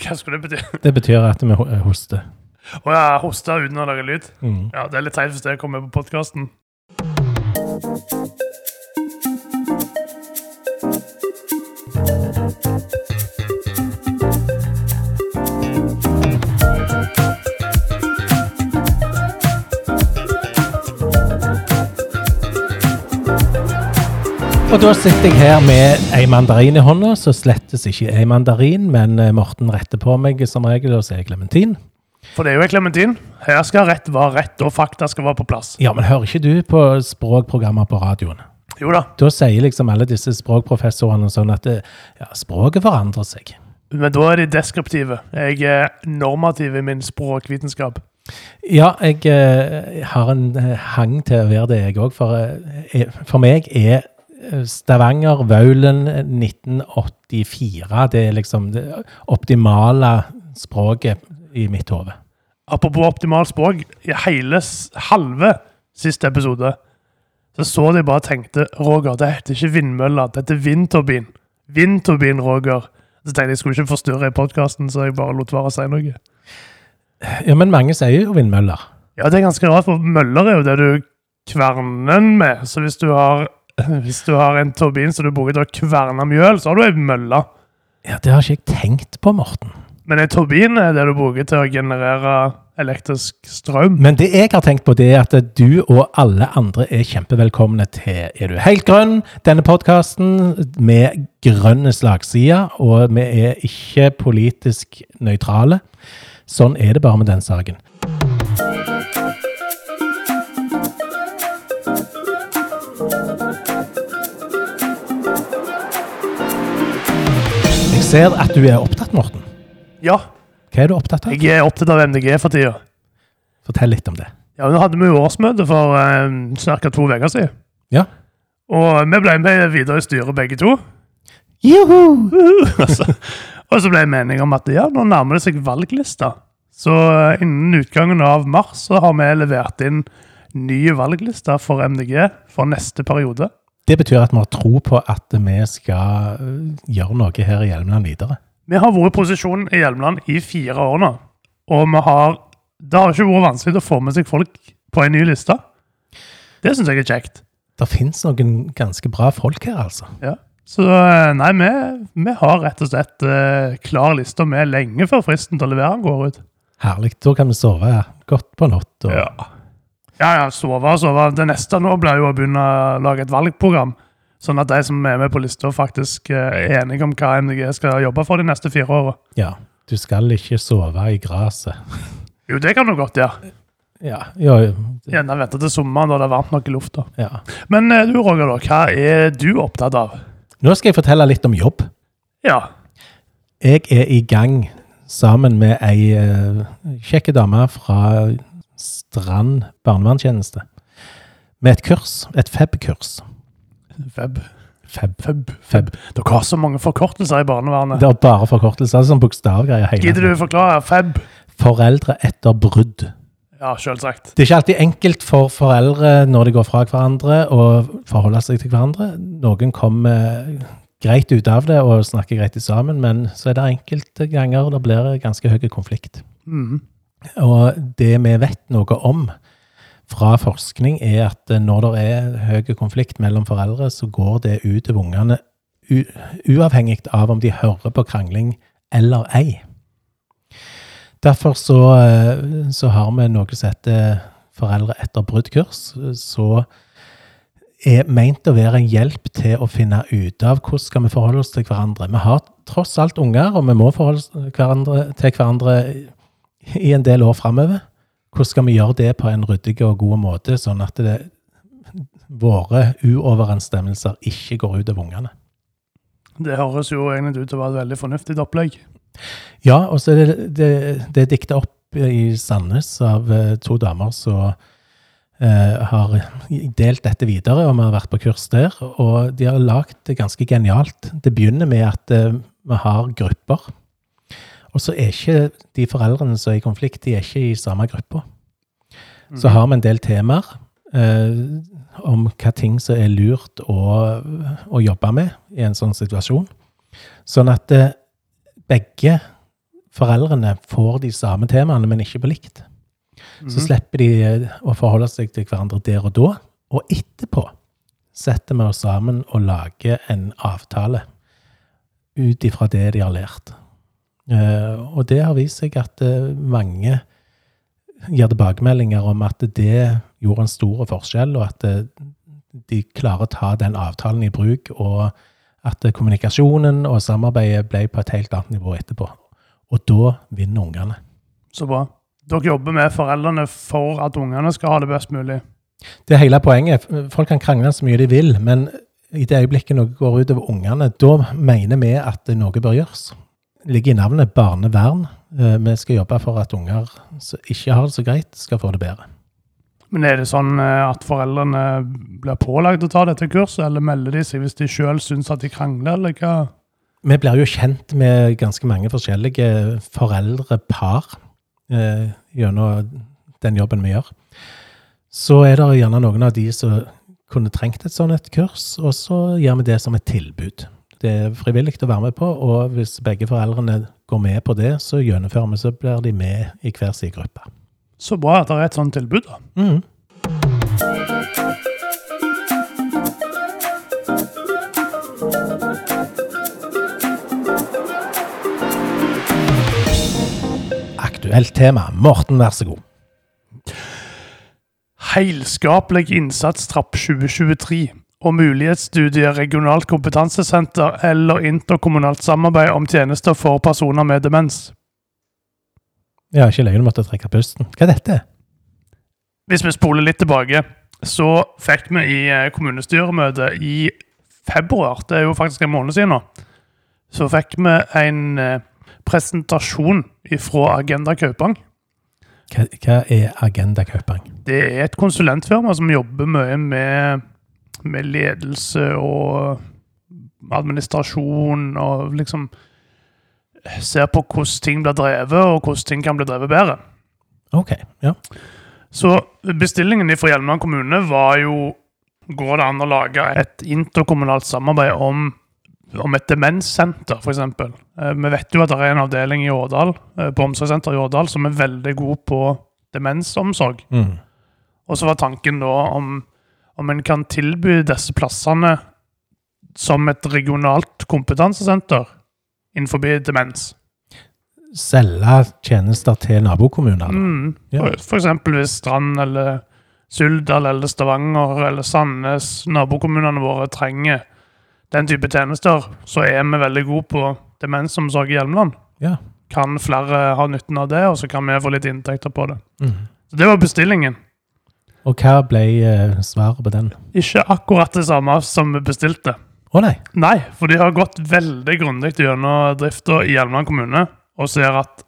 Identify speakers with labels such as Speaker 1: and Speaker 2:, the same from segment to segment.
Speaker 1: Hva skulle det bety?
Speaker 2: Det betyr at vi ho- hoster.
Speaker 1: Å ja, hoste uten å lage lyd?
Speaker 2: Mm.
Speaker 1: Ja, Det er litt teit hvis det kommer på podkasten.
Speaker 2: Og da sitter jeg her med ei mandarin i hånda, så slettes ikke ei mandarin, men eh, Morten retter på meg som regel og sier klementin.
Speaker 1: For det er jo ei klementin. Her skal rett være rett, og fakta skal være på plass.
Speaker 2: Ja, men hører ikke du på språkprogrammer på radioen?
Speaker 1: Jo da.
Speaker 2: Da sier liksom alle disse språkprofessorene sånn at det, ja, språket forandrer seg.
Speaker 1: Men da er de deskriptive. Jeg er normativ i min språkvitenskap.
Speaker 2: Ja, jeg eh, har en eh, hang til å være det, jeg òg. For, eh, for meg er eh, Stavanger, Vaulen, 1984 Det er liksom det optimale språket i mitt hode.
Speaker 1: Apropos optimalt språk. I hele halve siste episode så så de bare og tenkte Roger, det heter ikke vindmølle, det heter vindturbin. Vindturbin, Roger. Så tenkte jeg jeg skulle ikke forstyrre i podkasten, så jeg bare lot være å si noe.
Speaker 2: Ja, men mange sier jo vindmøller.
Speaker 1: Ja, det er ganske rart, for møller er jo det du kverner med. Så hvis du har, hvis du har en turbin som du bruker til å kverne mjøl, så har du ei mølle.
Speaker 2: Ja, Det har ikke jeg tenkt på, Morten.
Speaker 1: Men en turbin er det du bruker til å generere elektrisk strøm.
Speaker 2: Men det jeg har tenkt på, det er at du og alle andre er kjempevelkomne til Er du helt grønn? Denne podkasten med grønne slagsider, og vi er ikke politisk nøytrale. Sånn er det bare med den saken. Ser at du er opptatt, Morten.
Speaker 1: Ja,
Speaker 2: Hva er du opptatt av?
Speaker 1: jeg er opptatt av MDG for tida.
Speaker 2: Fortell litt om det.
Speaker 1: Ja, nå hadde vi jo årsmøte for eh, ca. to uker siden.
Speaker 2: Ja.
Speaker 1: Og vi ble med videre i styret begge to.
Speaker 2: Juhu!
Speaker 1: og så- og så ble vi enige om at ja, nå nærmer det seg valglista. Så eh, innen utgangen av mars så har vi levert inn nye valglista for MDG for neste periode.
Speaker 2: Det betyr at vi har tro på at vi skal øh, gjøre noe her i Hjelmeland videre.
Speaker 1: Vi har vært i posisjon i Hjelmeland i fire år nå. Og vi har, det har ikke vært vanskelig å få med seg folk på en ny liste. Det syns jeg er kjekt.
Speaker 2: Det fins noen ganske bra folk her, altså.
Speaker 1: Ja. Så eh, nei, vi, vi har rett og slett uh, klar liste med lenge før fristen til å levere den går ut.
Speaker 2: Herlig. Da kan vi sove godt på natt. Og,
Speaker 1: Ja. Ja, ja, sove og sove. Det neste nå blir jo å begynne å lage et valgprogram. Sånn at de som er med på lista, faktisk eh, er enige om hva MDG skal jobbe for de neste fire åra.
Speaker 2: ja. Du skal ikke sove i gresset.
Speaker 1: Jo, det kan du godt gjøre.
Speaker 2: Ja. Ja,
Speaker 1: Gjerne vente til sommeren da det er varmt nok i lufta.
Speaker 2: ja.
Speaker 1: Men eh, du, Roger, da, hva er du opptatt av?
Speaker 2: Nå skal jeg fortelle litt om jobb.
Speaker 1: Ja.
Speaker 2: Jeg er i gang sammen med ei uh, kjekke dame fra Strand barnevernstjeneste. Med et kurs. Et FEB-kurs.
Speaker 1: Feb.
Speaker 2: FEB.
Speaker 1: Feb.
Speaker 2: Feb.
Speaker 1: Dere har så mange forkortelser i barnevernet.
Speaker 2: Det er bare forkortelser. Sånn bokstavgreier.
Speaker 1: Gidder
Speaker 2: du
Speaker 1: du forklare Feb?
Speaker 2: Foreldre etter brudd.
Speaker 1: Ja, selvsagt.
Speaker 2: Det er ikke alltid enkelt for foreldre når de går fra hverandre, å forholde seg til hverandre. Noen kommer greit ut av det og snakker greit sammen, men så er det enkelte ganger det blir ganske høy konflikt.
Speaker 1: Mhm.
Speaker 2: Og det vi vet noe om fra forskning, er at når det er høy konflikt mellom foreldre, så går det ut over ungene uavhengig av om de hører på krangling eller ei. Derfor så, eh, så har vi noe som heter Foreldre etter brudd-kurs, så er meint å være en hjelp til å finne ut av hvordan skal vi forholde oss til hverandre. Vi har tross alt unger, og vi må forholde oss til hverandre i en del år framover. Hvordan skal vi gjøre det på en ryddig og god måte, sånn at det, våre uoverensstemmelser ikke går ut over ungene?
Speaker 1: Det høres jo egentlig ut til å være et veldig fornuftig opplegg.
Speaker 2: Ja, og så er det, det, det er dikta opp i Sandnes av eh, to damer som eh, har delt dette videre, og vi har vært på kurs der. Og de har lagd det ganske genialt. Det begynner med at eh, vi har grupper. Og så er ikke de foreldrene som er i konflikt, de er ikke i samme gruppa. Så har vi en del temaer eh, om hva ting som er lurt å, å jobbe med i en sånn situasjon. Sånn at eh, begge foreldrene får de samme temaene, men ikke på likt. Så
Speaker 1: Mhm.
Speaker 2: slipper de eh, å forholde seg til hverandre der og da. Og etterpå setter vi oss sammen og lager en avtale ut ifra det de har lært. Eh, og det har vist seg at eh, mange gir tilbakemeldinger om at det gjorde en stor forskjell, og at eh, de klarer å ta den avtalen i bruk, og at kommunikasjonen og samarbeidet ble på et helt annet nivå etterpå. Og da vinner ungene.
Speaker 1: Så bra. Dere jobber med foreldrene for at ungene skal ha det best mulig.
Speaker 2: Det er hele poenget. Folk kan krangle så mye de vil, men i det øyeblikket noe går utover ungene, da mener vi at noe bør gjøres. Ligger i navnet barnevern. Eh, Vi skal jobbe for at unger som ikke har det så greit, skal få det bedre.
Speaker 1: Men er det sånn eh, at foreldrene blir pålagt å ta dette kurset, eller melder de seg hvis de sjøl syns at de krangler, eller hva?
Speaker 2: Vi blir jo kjent med ganske mange forskjellige foreldrepar eh, gjennom den jobben vi gjør. Så er det gjerne noen av de som kunne trengt et sånt et kurs, og så gjør vi det som et tilbud. Det er frivillig å være med på, og hvis begge foreldrene går med på det, så gjennomfører vi, så blir de med i hver sin gruppe.
Speaker 1: Så bra at det er et sånt tilbud, da.
Speaker 2: Mhm. Aktuelt tema. Morten, vær så god.
Speaker 1: Heilskapelig innsatstrapp 2023 og mulighetsstudier regionalt kompetansesenter eller interkommunalt samarbeid om tjenester for personer med demens.
Speaker 2: Ja, ikke løgn, måtte trekke pusten. Hva er dette?
Speaker 1: Hvis vi spoler litt tilbake, så fikk vi i eh, kommunestyremøtet i februar, det er jo faktisk en måned siden nå, så fikk vi en eh, presentasjon fra Agenda Kaupang.
Speaker 2: Hva, hva er Agenda Kaupang?
Speaker 1: Det er et konsulentfirma som jobber mye med, med ledelse og administrasjon og liksom ser på hvordan ting blir drevet, og hvordan ting kan bli drevet bedre.
Speaker 2: Ok, ja.
Speaker 1: Så bestillingen fra Hjelmeland kommune var jo Går det an å lage et interkommunalt samarbeid om, om et demenssenter, f.eks.? Eh, vi vet jo at det er en avdeling i Årdal, eh, på omsorgssenteret i Årdal som er veldig god på demensomsorg.
Speaker 2: Mm.
Speaker 1: Og så var tanken da om, om en kan tilby disse plassene som et regionalt kompetansesenter innenfor demens.
Speaker 2: Selge tjenester til nabokommuner. da.
Speaker 1: Mm.
Speaker 2: Ja.
Speaker 1: For, for eksempel hvis Strand eller Suldal eller Stavanger eller Sandnes, nabokommunene våre, trenger den type tjenester, så er vi veldig gode på demensomsorg i Hjelmeland.
Speaker 2: Ja.
Speaker 1: Kan flere ha nytten av det, og så kan vi få litt inntekter på det.
Speaker 2: Mm.
Speaker 1: Så Det var bestillingen.
Speaker 2: Og hva ble eh, svaret på den?
Speaker 1: Ikke akkurat det samme som vi bestilte.
Speaker 2: Å nei.
Speaker 1: Nei, for de har gått veldig grundig gjennom drifta i Hjelmeland kommune og ser at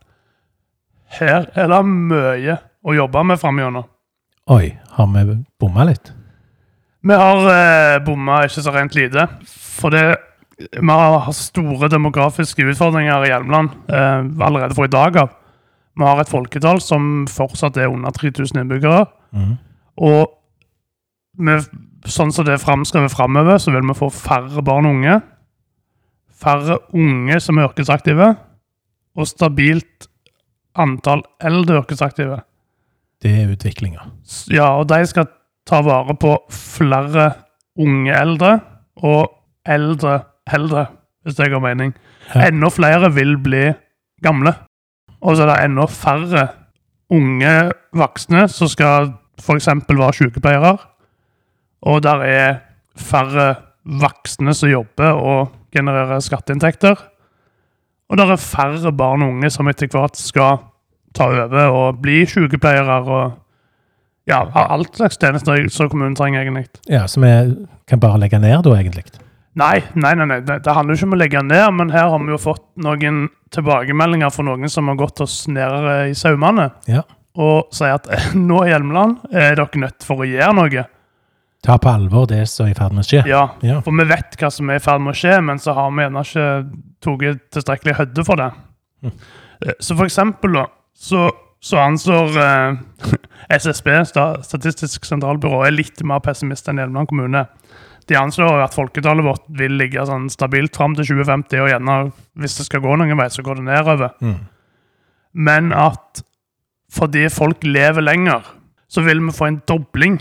Speaker 1: her er det mye å jobbe med framover.
Speaker 2: Oi, har vi bomma litt?
Speaker 1: Vi har eh, bomma ikke så rent lite. For det vi har store demografiske utfordringer i Hjelmeland eh, allerede fra i dag av. Vi har et folketall som fortsatt er under 3000 innbyggere.
Speaker 2: Mm.
Speaker 1: Og med, sånn som det er framskrevet framover, så vil vi få færre barn og unge. Færre unge som er yrkesaktive. Og stabilt antall eldre yrkesaktive.
Speaker 2: Det er utviklinga.
Speaker 1: Ja, og de skal ta vare på flere unge eldre og eldre eldre, hvis det gir mening.
Speaker 2: Ja.
Speaker 1: Enda flere vil bli gamle. Og så er det enda færre unge voksne som skal f.eks. var sykepleiere. Og der er færre voksne som jobber og genererer skatteinntekter. Og der er færre barn og unge som etter hvert skal ta over og bli sykepleiere og ja, har alt slags tjenester som kommunen trenger, egentlig.
Speaker 2: Ja, så vi kan bare legge ned da, egentlig.
Speaker 1: Nei, nei, nei, nei. Det, handler jo ikke om å legge ned, men her har vi jo fått noen tilbakemeldinger fra noen som har gått oss ned i saumene
Speaker 2: Ja.
Speaker 1: Og sier at nå Hjelmeland er dere nødt for å gjøre noe.
Speaker 2: Ta på alvor det som er i ferd med å skje.
Speaker 1: Ja,
Speaker 2: Ja.
Speaker 1: For vi vet hva som er i ferd med å skje, men så har vi gjerne ikke tatt tilstrekkelig høyde for det.
Speaker 2: Mm.
Speaker 1: Eh, Så for eksempel, da, så, så anslår eh, SSB, Statistisk sentralbyrå, er litt mer pessimist enn Hjelmeland kommune. De anslår at folketallet vårt vil ligge sånn stabilt fram til 2050, og gjerne, hvis det skal gå noen vei, så går det nedover.
Speaker 2: Mm.
Speaker 1: men at fordi folk lever lenger, så vil vi få en dobling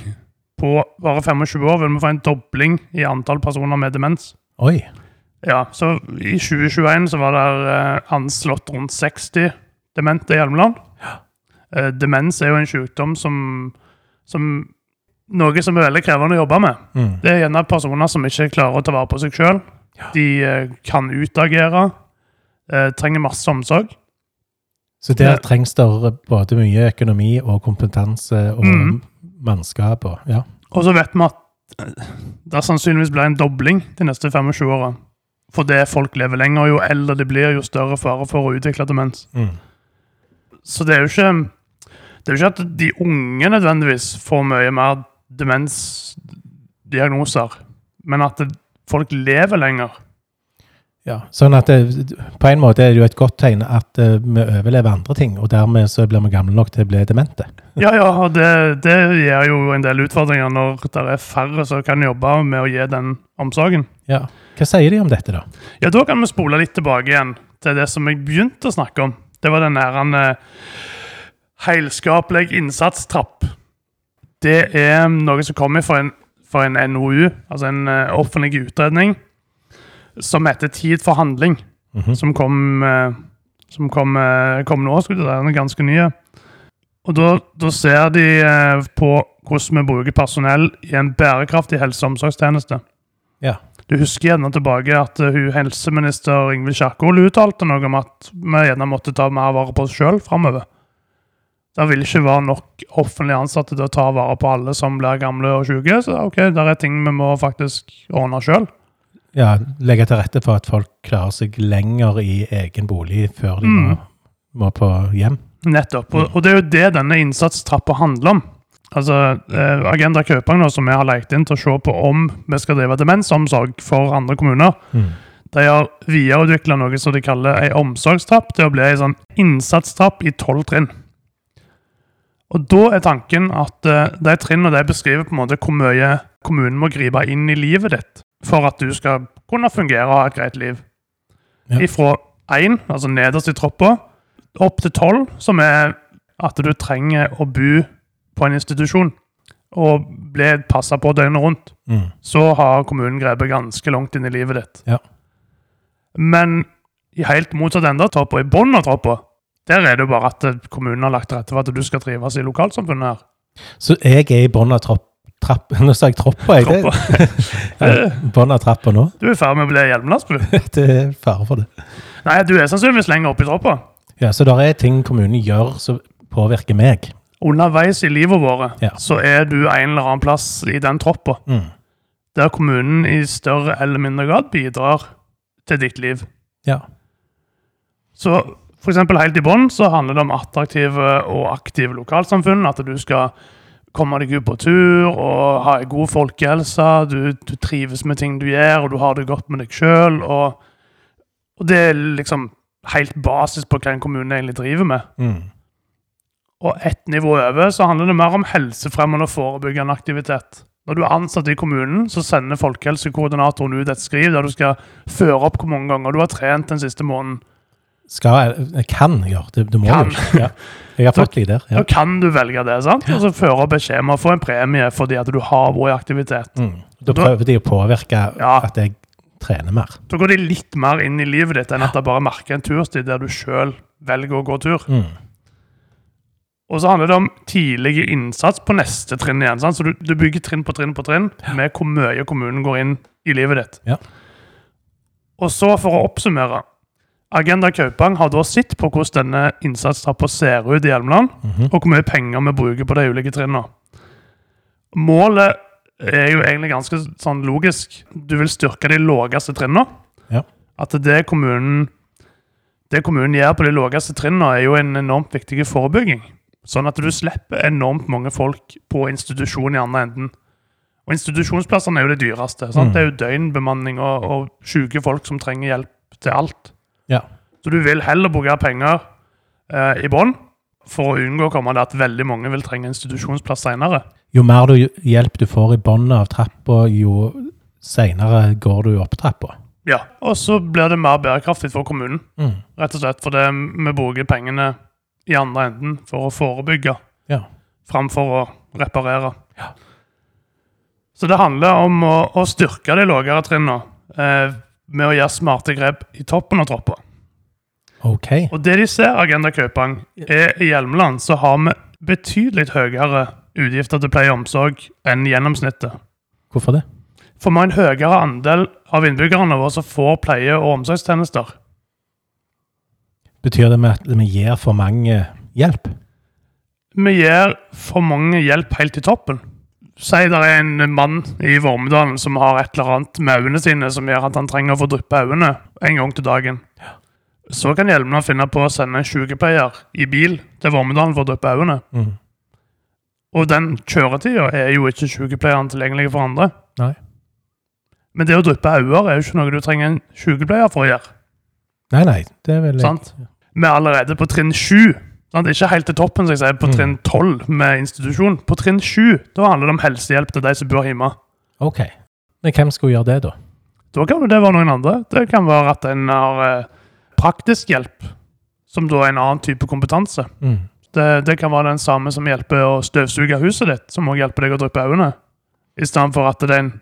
Speaker 1: på bare 25 år. vil vi få en dobling i antall personer med demens.
Speaker 2: Oi.
Speaker 1: Ja, så I 2021 så var det eh, anslått rundt 60 demente i Hjelmeland. Ja. demens er jo en sykdom som, som Noe som er veldig krevende å jobbe med.
Speaker 2: Mm.
Speaker 1: Det er gjerne personer som ikke klarer å ta vare på seg sjøl. De eh, kan utagere, eh, trenger masse omsorg.
Speaker 2: Så der trengs det både mye økonomi og kompetanse og
Speaker 1: mm.
Speaker 2: mannskap og Ja.
Speaker 1: Og så vet vi at eh, det sannsynligvis blir en dobling de neste 25 åra. Fordi folk lever lenger. Jo eldre de blir, jo større fare for å utvikle demens.
Speaker 2: Mm.
Speaker 1: Så det er jo ikke Det er jo ikke at de unge nødvendigvis får mye mer demensdiagnoser, men at det, folk lever lenger.
Speaker 2: Ja, sånn at det, På en måte er det jo et godt tegn at uh, vi overlever andre ting, og dermed så blir vi gamle nok til å bli demente.
Speaker 1: Ja, ja, og det, det gir jo en del utfordringer når det er færre som kan jobbe med å gi den omsorgen.
Speaker 2: Ja. Hva sier de om dette, da?
Speaker 1: Ja, da kan vi spole litt tilbake igjen til det som jeg begynte å snakke om. Det var den nærende heilskapelig innsatstrapp. Det er noe som kommer fra en, fra en NOU, altså en uh, offentlig utredning, som heter Tid for handling,
Speaker 2: Mhm.
Speaker 1: som kom, eh, som kom, kommende år. det være ganske nye. Og da, da ser de eh, på hvordan vi bruker personell i en bærekraftig helse- og omsorgstjeneste.
Speaker 2: Ja.
Speaker 1: Du husker gjerne tilbake at hun helseminister Ingvild Kjerkol uttalte noe om at vi gjerne måtte ta mer vare på oss sjøl framover. Det vil ikke være nok offentlig ansatte til å ta vare på alle som blir gamle og syke. Så ok, det er ting vi må faktisk ordne sjøl.
Speaker 2: Ja, legge til rette for at folk klarer seg lenger i egen bolig før de må,
Speaker 1: Mm.
Speaker 2: må på hjem.
Speaker 1: Nettopp. Og, og det er jo det denne innsatstrappa handler om. Altså, eh, Agenda Køpang, som vi har lekt inn til å se på om vi skal drive demensomsorg for andre kommuner,
Speaker 2: Mm.
Speaker 1: de har videreutvikla noe som de kaller ei omsorgstrapp Det å bli ei sånn innsatstrapp i tolv trinn. Og Da er tanken at eh, de trinnene de beskriver på en måte hvor mye kommunen må gripe inn i livet ditt for at du skal kunne fungere og ha et greit liv.
Speaker 2: Ja.
Speaker 1: Ifra én, altså nederst i troppa, opp til tolv, som er at du trenger å bo på en institusjon og bli passa på døgnet rundt
Speaker 2: Mm.
Speaker 1: så har kommunen grepet ganske langt inn i livet ditt.
Speaker 2: Ja.
Speaker 1: Men i helt motsatt ende av troppa, i bunnen av troppa, der er det jo bare at kommunen har lagt til rette for at du skal trives i lokalsamfunnet her.
Speaker 2: Så jeg er i bunnen av tropp, trapp Nå sa jeg troppa, jeg.
Speaker 1: Troppa.
Speaker 2: bånn av trappa nå.
Speaker 1: Du er i ferd med å bli hjelmlastbu.
Speaker 2: Det er fare for det.
Speaker 1: Nei, du er sannsynligvis lenger oppe i troppa.
Speaker 2: Ja, Så det er ting kommunen gjør som påvirker meg.
Speaker 1: Underveis i livet vårt
Speaker 2: Ja.
Speaker 1: så er du en eller annen plass i den troppa
Speaker 2: Mm.
Speaker 1: der kommunen i større eller mindre grad bidrar til ditt liv.
Speaker 2: Ja.
Speaker 1: Så for eksempel helt i bånn så handler det om attraktive og aktive lokalsamfunn. At du skal komme deg ut på tur og ha en god folkehelse. Du, du trives med ting du gjør, og du har det godt med deg sjøl. Og, og det er liksom helt basis på hva en kommune egentlig driver med.
Speaker 2: Mm.
Speaker 1: Og ett nivå over så handler det mer om helsefremmende og forebyggende aktivitet. Når du er ansatt i kommunen, så sender folkehelsekoordinatoren ut et skriv der du skal føre opp hvor mange ganger du har trent den siste måneden.
Speaker 2: Skal kan gjøre det. Du må
Speaker 1: Kan.
Speaker 2: jo. Ja. Jeg har fått de der. Ja.
Speaker 1: kan du velge det, sant? og så føre opp et skjema og få en premie fordi at du har vært i aktivitet.
Speaker 2: Mm. Da prøver de å påvirke
Speaker 1: Ja.
Speaker 2: at jeg trener mer.
Speaker 1: Da går de litt mer inn i livet ditt enn at det bare merker en turstid der du sjøl velger å gå tur.
Speaker 2: Mm.
Speaker 1: Og så handler det om tidlig innsats på neste trinn igjen. Sant? Så du, du bygger trinn på trinn på trinn med hvor mye kommunen går inn i livet ditt.
Speaker 2: Ja.
Speaker 1: Og så, for å oppsummere Agenda Kaupang har da sett på hvordan denne innsatstrappa ser ut i Hjelmeland,
Speaker 2: Mhm.
Speaker 1: og hvor mye penger vi bruker på de ulike trinnene. Målet er jo egentlig ganske sånn logisk. Du vil styrke de laveste trinnene.
Speaker 2: Ja.
Speaker 1: At det kommunen, det kommunen gjør på de laveste trinnene, er jo en enormt viktig forebygging. Sånn at du slipper enormt mange folk på institusjon i andre enden. Og institusjonsplassene er jo det dyreste.
Speaker 2: Mm.
Speaker 1: Det er jo døgnbemanning og, og syke folk som trenger hjelp til alt.
Speaker 2: Ja.
Speaker 1: Så du vil heller bruke penger eh, i bånn for å unngå å komme til at veldig mange vil trenge institusjonsplass senere.
Speaker 2: Jo mer du, hjelp du får i bunnen av trappa, jo seinere går du opp trappa.
Speaker 1: Ja. Og så blir det mer bærekraftig for kommunen,
Speaker 2: Mm.
Speaker 1: rett og slett. For det, vi bruker pengene i andre enden for å forebygge
Speaker 2: Ja.
Speaker 1: framfor å reparere.
Speaker 2: Ja.
Speaker 1: Så det handler om å, å styrke de lavere trinnene eh, med å gjøre smarte grep i toppen av troppa.
Speaker 2: Okay.
Speaker 1: Og det de ser, Agenda Kaupang, er i Hjelmeland så har vi betydelig høyere utgifter til pleie og omsorg enn gjennomsnittet.
Speaker 2: Hvorfor det?
Speaker 1: For vi har en høyere andel av innbyggerne våre som får pleie- og omsorgstjenester.
Speaker 2: Betyr det at vi gir for mange hjelp?
Speaker 1: Vi gir for mange hjelp helt til toppen. Si det er en mann i Vormedalen som har et eller annet med øynene sine som gjør at han trenger å få dryppe øynene en gang til dagen. Så kan Hjelmeland finne på å sende en sykepleier i bil til Vormedalen for å dryppe øynene.
Speaker 2: Mm.
Speaker 1: Og den kjøretida er jo ikke sykepleieren tilgjengelig for andre.
Speaker 2: Nei.
Speaker 1: Men det å dryppe øyne er jo ikke noe du trenger en sykepleier for å gjøre.
Speaker 2: Nei, nei. Det er veldig...
Speaker 1: Sant? Vi er allerede på trinn sju. Sant? Ikke helt til toppen, som jeg sier, på
Speaker 2: Mm.
Speaker 1: trinn tolv med institusjon. På trinn sju da handler det om helsehjelp til de som bor hjemme.
Speaker 2: OK. Men hvem skulle gjøre det, da?
Speaker 1: Da kan det være noen andre. Det kan være at en har eh, praktisk hjelp, som da er en annen type kompetanse.
Speaker 2: Mm.
Speaker 1: Det, det kan være den samme som hjelper å støvsuge huset ditt, som også hjelper deg å dryppe øynene. I stedet for at det er en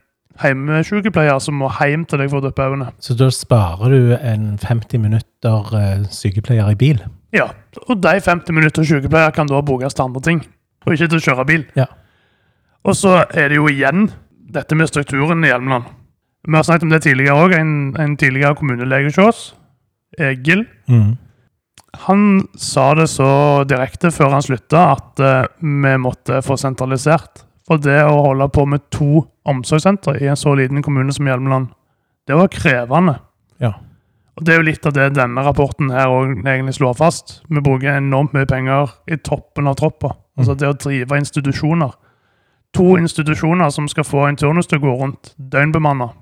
Speaker 1: hjemmesykepleier som må hjem til deg for å dryppe øynene.
Speaker 2: Så da sparer du en 50 minutter eh, sykepleier i bil?
Speaker 1: Ja, og de 50 minutter sykepleier kan da brukes til andre ting, og ikke til å kjøre bil.
Speaker 2: Ja.
Speaker 1: Og så er det jo igjen dette med strukturen i Hjelmeland. Vi har snakket om det tidligere òg. En, en tidligere kommunelege hos oss, Egil,
Speaker 2: Mm.
Speaker 1: han sa det så direkte før han slutta at uh, vi måtte få sentralisert. For det å holde på med to omsorgssentre i en så liten kommune som Hjelmeland, det var krevende.
Speaker 2: Ja.
Speaker 1: Og Det er jo litt av det denne rapporten her egentlig slår fast. Vi bruker enormt mye penger i toppen av troppa. Altså det å drive institusjoner. To institusjoner som skal få en turnus til å gå rundt døgnbemanna.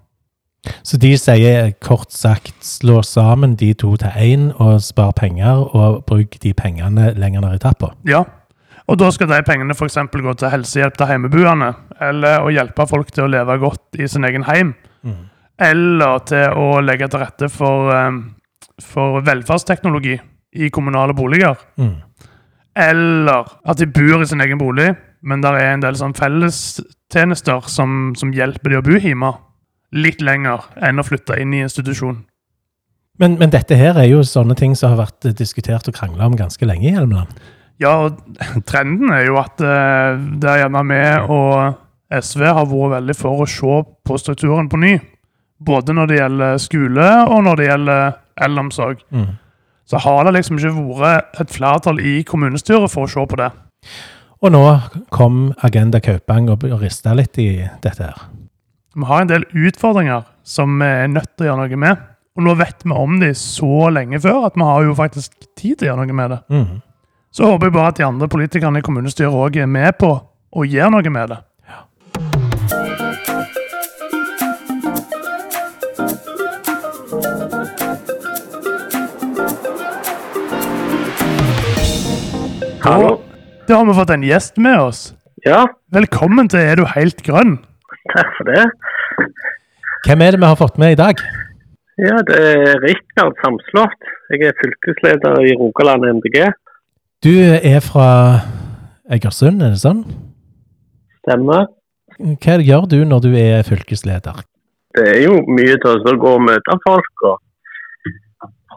Speaker 2: Så de sier kort sagt slå sammen de to til én og spar penger, og bruk de pengene lenger ned i trappa?
Speaker 1: Ja. Og da skal de pengene f.eks. gå til helsehjelp til hjemmeboende, eller å hjelpe folk til å leve godt i sin egen heim.
Speaker 2: Mm.
Speaker 1: Eller til å legge til rette for, eh, for velferdsteknologi i kommunale boliger.
Speaker 2: Mm.
Speaker 1: Eller at de bor i sin egen bolig, men der er en del sånn fellestjenester som, som hjelper de å bo hjemme litt lenger enn å flytte inn i institusjon.
Speaker 2: Men, men dette her er jo sånne ting som har vært diskutert og krangla om ganske lenge i Hjelmeland.
Speaker 1: Ja, og trenden er jo at eh, det er gjerne vi og SV har vært veldig for å se på strukturen på ny. Både når det gjelder skole, og når det gjelder eldreomsorg.
Speaker 2: Mm.
Speaker 1: Så har det liksom ikke vært et flertall i kommunestyret for å se på det.
Speaker 2: Og nå kom Agenda Kaupang og rista litt i dette her.
Speaker 1: Vi har en del utfordringer som vi er nødt til å gjøre noe med. Og nå vet vi om de så lenge før at vi har jo faktisk tid til å gjøre noe med det.
Speaker 2: Mm.
Speaker 1: Så håper jeg bare at de andre politikerne i kommunestyret òg er med på å gjøre noe med det.
Speaker 3: Hallo.
Speaker 1: Da har vi fått en gjest med oss.
Speaker 3: Ja,
Speaker 1: Velkommen til Er du helt grønn?
Speaker 3: takk for det.
Speaker 2: Hvem er det vi har fått med i dag?
Speaker 3: Ja, det er Rikard Samslott. Jeg er fylkesleder i Rogaland MDG.
Speaker 2: Du er fra Egersund, er det sånn?
Speaker 3: Stemmer.
Speaker 2: Hva gjør du når du er fylkesleder?
Speaker 3: Det er jo mye til å gå og møte folk og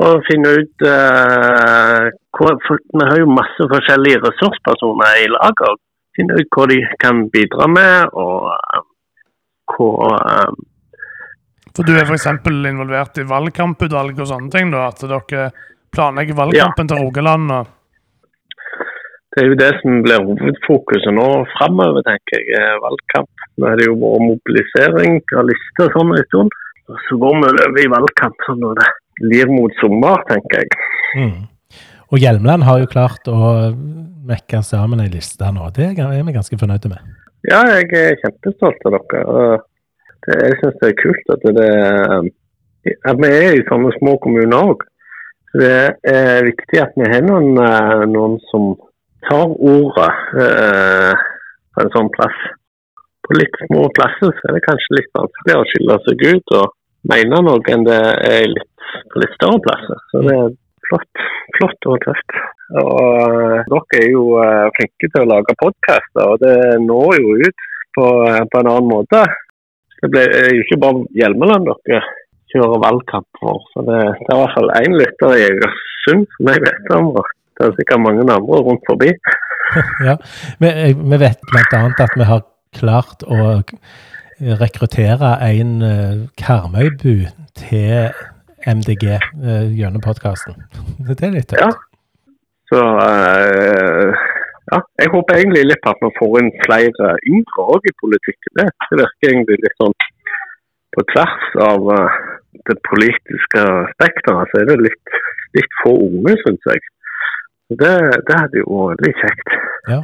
Speaker 3: prøve å finne ut eh, hvor, for, Vi har jo masse forskjellige ressurspersoner i laget. Finne ut hva de kan bidra med, og eh, hva eh,
Speaker 1: For du er f.eks. involvert i valgkamputvalg og sånne ting? da, At dere planlegger valgkampen til Rogaland? og
Speaker 3: Det er jo det som blir hovedfokuset nå framover, tenker jeg. er Valgkamp. Nå er det jo vært mobilisering av lister og sånn en stund. Og så går vi over i valgkamp sånn og det lir mot sommer, tenker jeg.
Speaker 2: Mm. Og Hjelmeland har jo klart å mekke sammen ei liste nå. Det er vi ganske fornøyde med.
Speaker 3: Ja, jeg er kjempestolt av dere. Det, jeg syns det er kult at, det, at vi er i sånne små kommuner òg. Det er viktig at vi har noen, eh, noen som tar ordet eh, på en sånn plass. På litt små plasser så er det kanskje litt vanskeligere å skille seg ut og mene noe enn det er litt, på litt større plasser. Så det er flott, flott og tøft. Og eh, dere er jo eh, flinke til å lage podkaster, og det når jo ut på, eh, på en annen måte. Det ble er jo ikke bare Hjelmeland dere kjører valgkamp for. Så det, det er i hvert fall én lytter i Egersund som jeg vet om. og Det er sikkert mange andre rundt forbi.
Speaker 2: Ja, vi, vi vet bl.a. at vi har klart å rekruttere en Karmøybu til MDG uh, gjennom podkasten. Det er litt tøft.
Speaker 3: Ja. Så uh, ja, jeg håper egentlig litt på at vi får inn flere yngre òg i politikken. Det, det virker egentlig litt sånn på tvers av uh, det politiske spekteret, så er det litt, litt få unge, syns jeg. Det, det hadde jo vært veldig kjekt.
Speaker 2: Ja.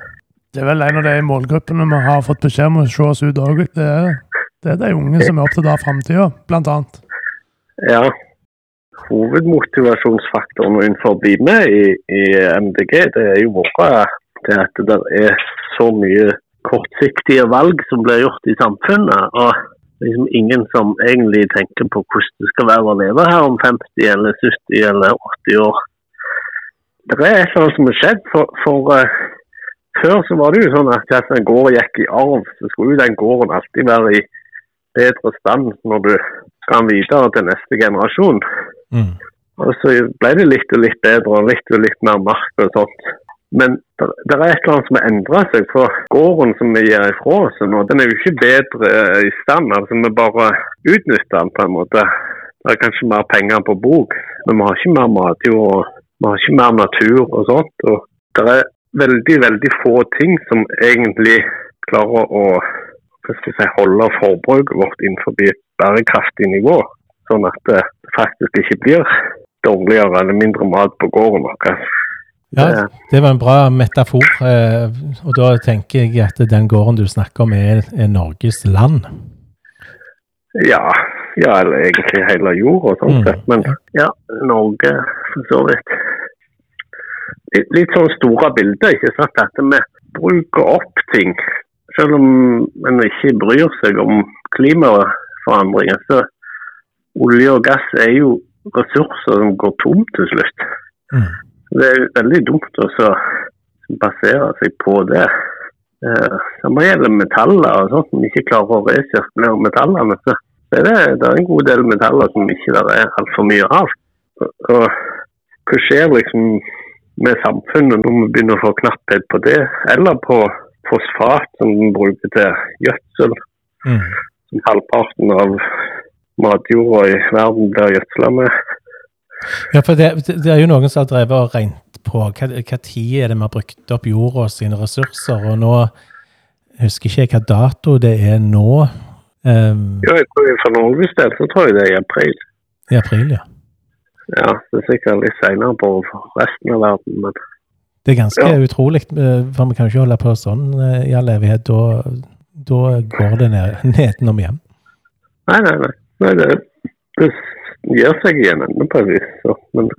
Speaker 1: Det er vel en av de målgruppene vi har fått beskjed om å se oss ut òg. Det, er- det er de unge som er opptatt av framtida, blant annet.
Speaker 3: Ja. Hovedmotivasjonsfaktoren innenfor meg i, i MDG, det er jo vært det at det er så mye kortsiktige valg som blir gjort i samfunnet. og liksom ingen som egentlig tenker på hvordan det skal være å leve her om 50 eller 70 eller 80 år. Det er et eller annet som har skjedd. For, for uh, før så var det jo sånn at hvis en gård gikk i arv, så skulle jo den gården alltid være i bedre stand når du den videre til neste generasjon.
Speaker 2: Mm.
Speaker 3: Og så ble det litt og litt bedre og litt og litt mer mark og sånt. Men det er et eller annet som har endra seg. For gården som vi gir ifra oss nå, den er jo ikke bedre i stand. altså Vi bare utnytter den på en måte. Det er kanskje mer penger på bok, men vi har ikke mer matjord vi har ikke mer natur og sånt. Og det er veldig, veldig få ting som egentlig klarer å si, holde forbruket vårt innenfor et bærekraftig nivå. Sånn at det faktisk ikke blir dårligere eller mindre mat på gården vår.
Speaker 2: Ja, det var en bra metafor. eh, Og da tenker jeg at den gården du snakker om, er, er Norges land.
Speaker 3: Ja, ja, eller egentlig hele jorda sånn
Speaker 2: Mm.
Speaker 3: sett. Men ja, Norge for så vidt. Litt, litt sånn store bilder, ikke sant. At vi bruker opp ting. Selv om en ikke bryr seg om klimaforandringer, så olje og gass er jo ressurser som går tom til slutt.
Speaker 2: Mm.
Speaker 3: Det er veldig dumt å basere seg på det. Eh, Samme gjelder metaller og sånt. som ikke klarer å resirkulere metallene, så er det, det er en god del metaller som ikke der er altfor mye av. Og, og hva skjer liksom med samfunnet når vi begynner å få knapphet på det, eller på fosfat som vi bruker til gjødsel,
Speaker 2: Mm.
Speaker 3: som halvparten av matjorda i verden blir gjødsla med.
Speaker 2: Ja, for det, det er jo noen som har drevet og regnet på hva, hva tid er det vi har brukt opp jorda sine ressurser, og nå husker ikke jeg hva dato det er nå. Um,
Speaker 3: Ja, jeg tror For Norges del så tror jeg det er i april.
Speaker 2: I april, ja.
Speaker 3: Ja, Det er sikkert litt senere på resten av verden, men
Speaker 2: Det er ganske
Speaker 3: Ja.
Speaker 2: utrolig, eh, for vi kan jo ikke holde på sånn eh, i all evighet. Da, da går det ned, nedenom hjem.
Speaker 3: Nei, nei, nei. Nei det, det gir seg i en ende på et vis. Så. Men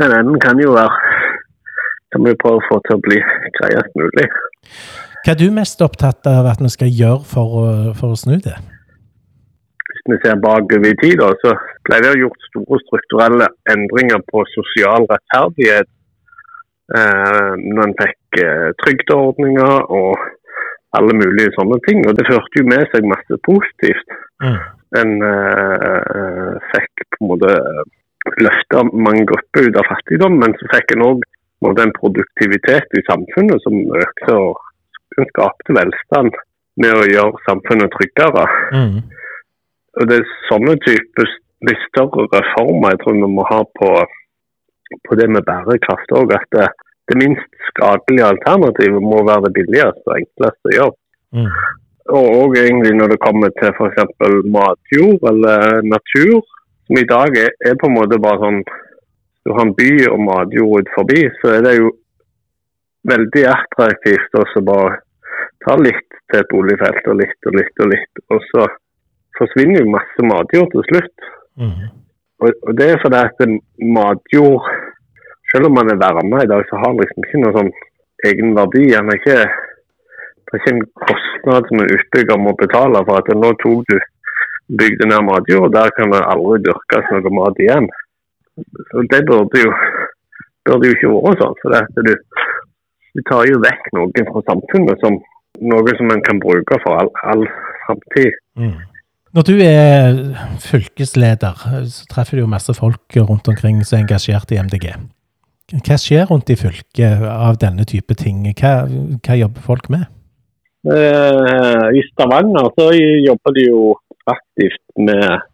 Speaker 3: den enden kan jo være Kan vi prøve å få til å bli greiest mulig.
Speaker 2: Hva er du mest opptatt av at vi skal gjøre for for å snu det?
Speaker 3: Hvis vi ser bakover i tid, så ble det gjort store strukturelle endringer på sosial rettferdighet. Eh, når en fikk eh, trygdeordninger og alle mulige sånne ting. Og det førte jo med seg masse positivt.
Speaker 2: Mm.
Speaker 3: En eh, fikk på en måte løfta mange grupper ut av fattigdom, men så fikk en òg en produktivitet i samfunnet som økte og en skapte velstand med å gjøre samfunnet tryggere.
Speaker 2: Mm.
Speaker 3: Og Det er sånne typer litt større reformer jeg tror vi må ha på, på det med bærekraft òg. At det, det minst skadelige alternativet må være det billigste og enkleste å gjøre.
Speaker 2: Mm.
Speaker 3: Og òg egentlig når det kommer til f.eks. matjord eller natur, som i dag er, er på en måte bare sånn Du har en by og matjord ut forbi, så er det jo veldig attraktivt å bare ta litt til et boligfelt og litt og litt og litt. Og så forsvinner jo masse matjord til slutt.
Speaker 2: Mm.
Speaker 3: Og, og det er fordi at matjord, selv om man er verna i dag, så har den liksom ikke noen sånn egen verdi. Den er ikke, det er ikke en kostnad som en utbygger må betale for at nå tok du bygde ned matjord, og der kan det aldri dyrkes noe mat igjen. Så Det burde jo burde jo ikke være sånn. For at du, du tar jo vekk noe fra samfunnet som noe som en kan bruke for all, all framtid.
Speaker 2: Mm. Når du er fylkesleder, så treffer du jo masse folk rundt omkring som er engasjert i MDG. Hva skjer rundt i fylket av denne type ting? Hva, hva jobber folk med?
Speaker 3: Eh, I Stavanger så jobber de jo aktivt med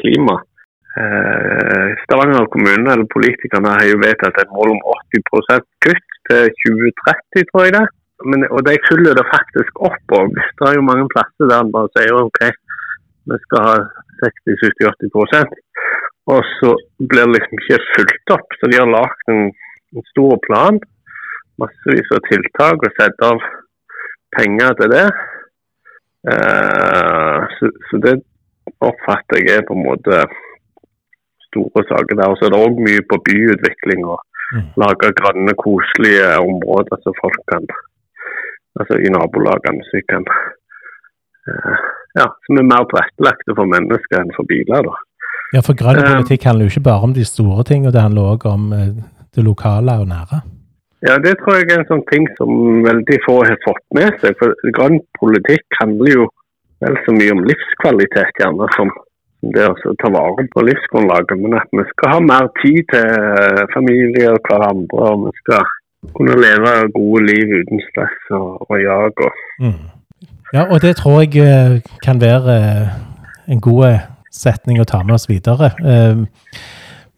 Speaker 3: klima. Eh, Stavanger kommune eller politikerne har jo vedtatt et mål om 80 kutt til 2030, tror jeg det. Men, og de følger det faktisk opp. og Det er jo mange plasser der en bare sier OK, vi skal ha 60-70-80% Og så blir det liksom ikke fulgt opp. Så de har lagd en, en, stor plan, massevis av tiltak, og satt av penger til det. Uh, så, så, det oppfatter jeg er på en måte store saker der. Og så er det òg mye på byutvikling og mm. lage grønne, koselige områder som folk kan Altså i nabolagene, så kan uh, ja, som er mer tilrettelagte for mennesker enn for biler. da.
Speaker 2: Ja, for grønn um, politikk handler jo ikke bare om de store tingene, det handler òg om det lokale og nære.
Speaker 3: Ja, det tror jeg er en sånn ting som veldig få har fått med seg. For grønn politikk handler jo vel så mye om livskvalitet, gjerne, som det å ta vare på livsgrunnlaget. Men at vi skal ha mer tid til familie og hverandre, og vi skal kunne leve gode liv uten stress og, og jag. Og, mm.
Speaker 2: Ja, og det tror jeg eh, kan være eh, en god eh, setning å ta med oss videre.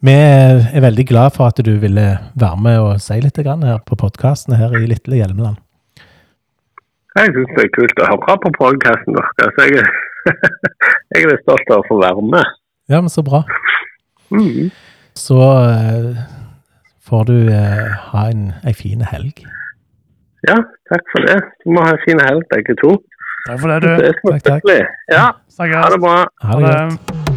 Speaker 2: Vi er veldig glad for at du ville være med og si litt her på podkasten her i Lille Hjelmeland.
Speaker 3: Jeg syns det er kult å høre på podkasten deres. Jeg, jeg, er stolt av å få være med.
Speaker 2: Ja, men så bra. Mm. Så får du ha en, en fin helg.
Speaker 3: Ja, takk for det. Du må ha en fin helg, begge to.
Speaker 1: Takk for det, du.
Speaker 3: Takk, takk. Ja, ha det bra.
Speaker 2: Ha det godt.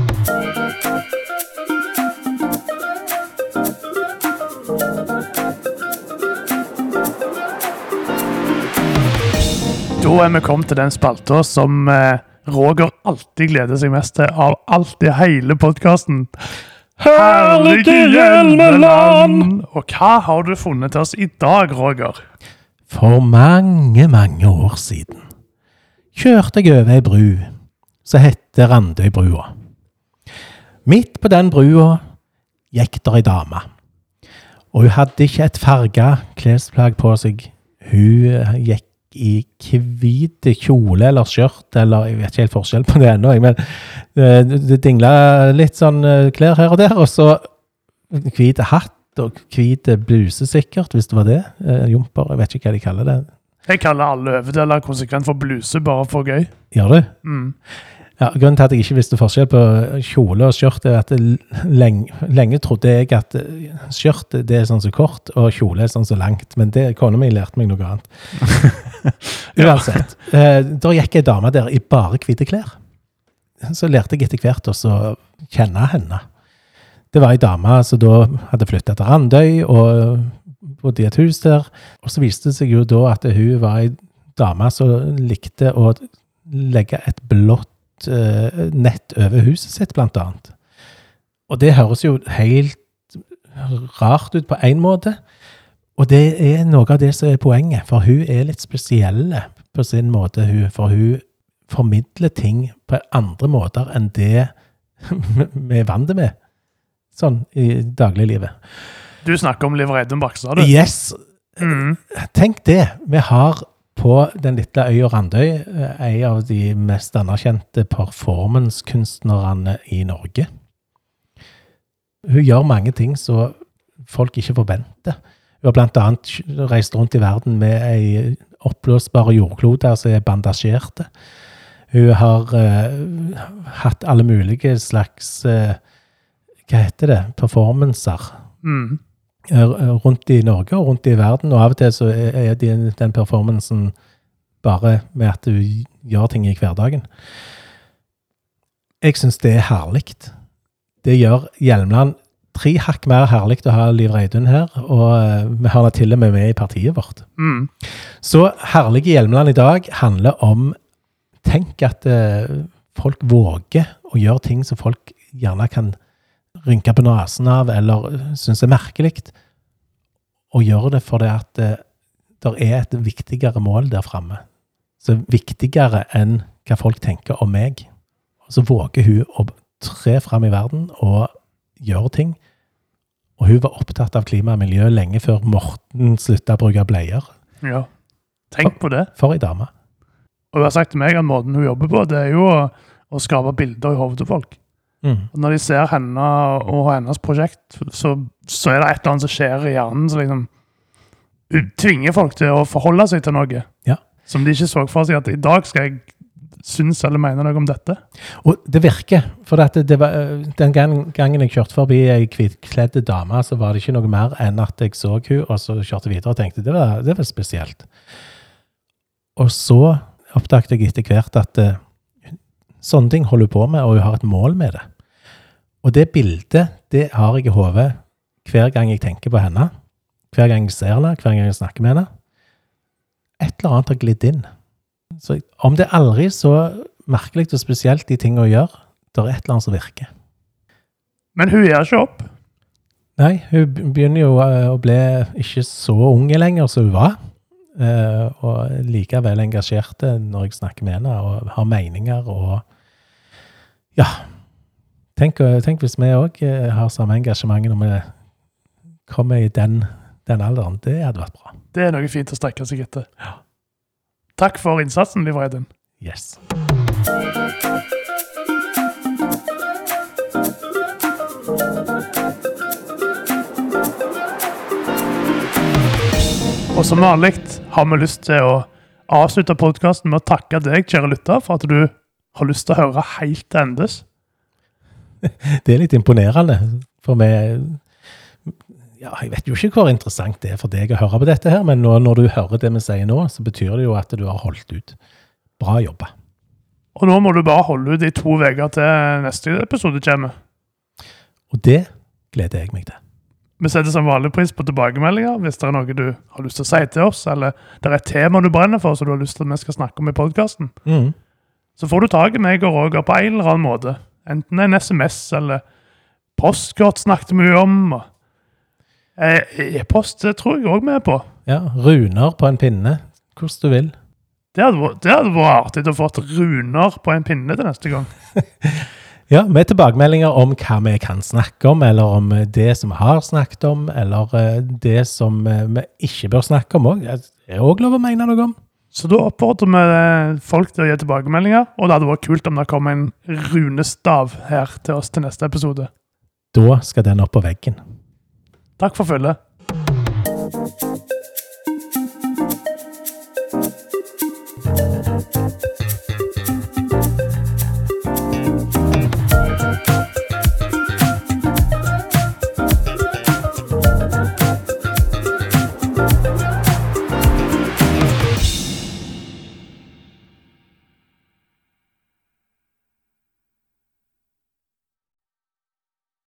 Speaker 1: Er vi kommet til den spalta som eh, Roger alltid gleder seg mest til av alt i hele podkasten. Herlige Hjelmeland! Og hva har du funnet til oss i dag, Roger?
Speaker 2: For mange, mange år siden kjørte jeg over ei bru som heter Randøybrua. Midt på den brua gikk der ei dame. Og hun hadde ikke et farga klesplagg på seg. Hun gikk i hvit kjole eller skjørt, eller jeg vet ikke helt forskjell på det ennå, men eh, det dingla litt sånn eh, klær her og der. Og så hvit hatt og hvit bluse, sikkert, hvis det var det. jomper, jumper, jeg vet ikke hva de kaller det.
Speaker 1: Jeg kaller alle øverdeler konsekvent for bluse, bare for gøy.
Speaker 2: Gjør du? Mm. Ja, Grunnen til at jeg ikke visste forskjell på kjole og skjørt, er at lenge, lenge, trodde jeg at skjørt det er sånn så kort, og kjole er sånn så langt. Men det, kona mi lærte meg noe annet. Uansett. Eh, da gikk ei dame der i bare hvite klær. Så lærte jeg etter hvert å kjenne henne. Det var ei dame som da hadde flytta til Randøy, og bodde i et hus der. Og så viste det seg jo da at hun var ei dame som likte å legge et blått nett over huset sitt, blant annet. Og det høres jo helt rart ut på én måte. Og det er noe av det som er poenget, for hun er litt spesiell på sin måte. For hun formidler ting på andre måter enn det vi er vant med sånn i dagliglivet.
Speaker 1: Du snakker om Liv Reidun Bakstad, du.
Speaker 2: Yes. Mm. Tenk det. Vi har på den lille øya Randøy en eh, av de mest anerkjente performancekunstnerne i Norge. Hun gjør mange ting som folk ikke forventer. Hun har bl.a. reist rundt i verden med ei oppblåsbar jordklode som er bandasjerte. Hun har uh, hatt alle mulige slags uh, Hva heter det? Performancer. Mm rundt i Norge og rundt i verden, og av og til så er de, den performancen bare med at du gjør ting i hverdagen. Jeg syns det er herlig. Det gjør Hjelmeland tre hakk mer herlig å ha Liv Reidun her, og uh, vi har det til og med med i partiet vårt. Mm. Så Herlige Hjelmeland i dag handler om Tenk at uh, folk våger å gjøre ting som folk gjerne kan rynke på nesen av eller syns er merkelig. og gjør det fordi at det det er et viktigere mål der framme. Så viktigere enn hva folk tenker om meg. Så våger hun å tre fram i verden og gjøre ting. Og hun var opptatt av klima og miljø lenge før Morten slutta å bruke bleier.
Speaker 1: Ja. Tenk på det.
Speaker 2: For ei dame.
Speaker 1: Og hun har sagt til meg at måten hun jobber på, det er jo å, å skape bilder i hodet til folk.
Speaker 2: Mm.
Speaker 1: Når de ser henne og hennes prosjekt, så, så er det et eller annet som skjer i hjernen som liksom tvinger folk til å forholde seg til noe.
Speaker 2: Ja.
Speaker 1: Som de ikke så for seg at i dag skal jeg synes eller mene noe om dette.
Speaker 2: Og det virker. For det, det var, den gangen jeg kjørte forbi ei hvitkledd dame, så var det ikke noe mer enn at jeg så hun, og så kjørte videre og tenkte det var, det var spesielt. Og så oppdaget jeg etter hvert at eh, sånne ting holder hun på med, og hun har et mål med det. Og det bildet det har jeg i hodet hver gang jeg tenker på henne. Hver gang jeg ser henne, hver gang jeg snakker med henne. Et eller annet har glidd inn. Så om det er aldri så merkelig og spesielt de tingene å gjøre, det er et eller annet som virker.
Speaker 1: Men hun gir ikke opp.
Speaker 2: Nei, hun begynner jo eh, å bli ikke så unge lenger som hun var. eh, Og likevel engasjerte når jeg snakker med henne og har meninger og Ja. Tenk, tenk hvis vi òg har samme engasjement når vi kommer i den, den alderen. Det hadde vært bra.
Speaker 1: Det er noe fint å strekke seg etter. Takk for innsatsen, Liv Reidun.
Speaker 2: Yes.
Speaker 1: Og som vanlig har vi lyst til å avslutte podkasten med å takke deg, kjære lytter, for at du har lyst til å høre helt til endes.
Speaker 2: Det er litt imponerende. For vi ja, Jeg vet jo ikke hvor interessant det er for deg å høre på dette, her, men nå, når du hører det vi sier nå, så betyr det jo at du har holdt ut. Bra jobba.
Speaker 1: Og nå må du bare holde ut i to uker til neste episode kommer.
Speaker 2: Og det gleder jeg meg til.
Speaker 1: Vi setter som vanlig pris på tilbakemeldinger hvis det er noe du har lyst til å si til oss, eller det er et tema du brenner for som du har lyst til at vi skal snakke om i podkasten.
Speaker 2: Mm.
Speaker 1: Så får du tak i meg og Roger på en eller annen måte. Enten en SMS eller postkort snakket vi om. eh, E-post tror jeg òg vi er på.
Speaker 2: Ja, runer på en pinne. Hvordan du vil.
Speaker 1: Det hadde, det hadde vært artig å få runer på en pinne til neste gang.
Speaker 2: Ja, med tilbakemeldinger om hva vi kan snakke om, eller om det som vi har snakket om, eller eh, det som eh, vi ikke bør snakke om òg. Det er òg lov å mene noe om.
Speaker 1: Så da oppfordrer vi eh, folk til å gi tilbakemeldinger, og det hadde vært kult om det kom en runestav her til oss til neste episode.
Speaker 2: Da skal den opp på veggen.
Speaker 1: Takk for følget.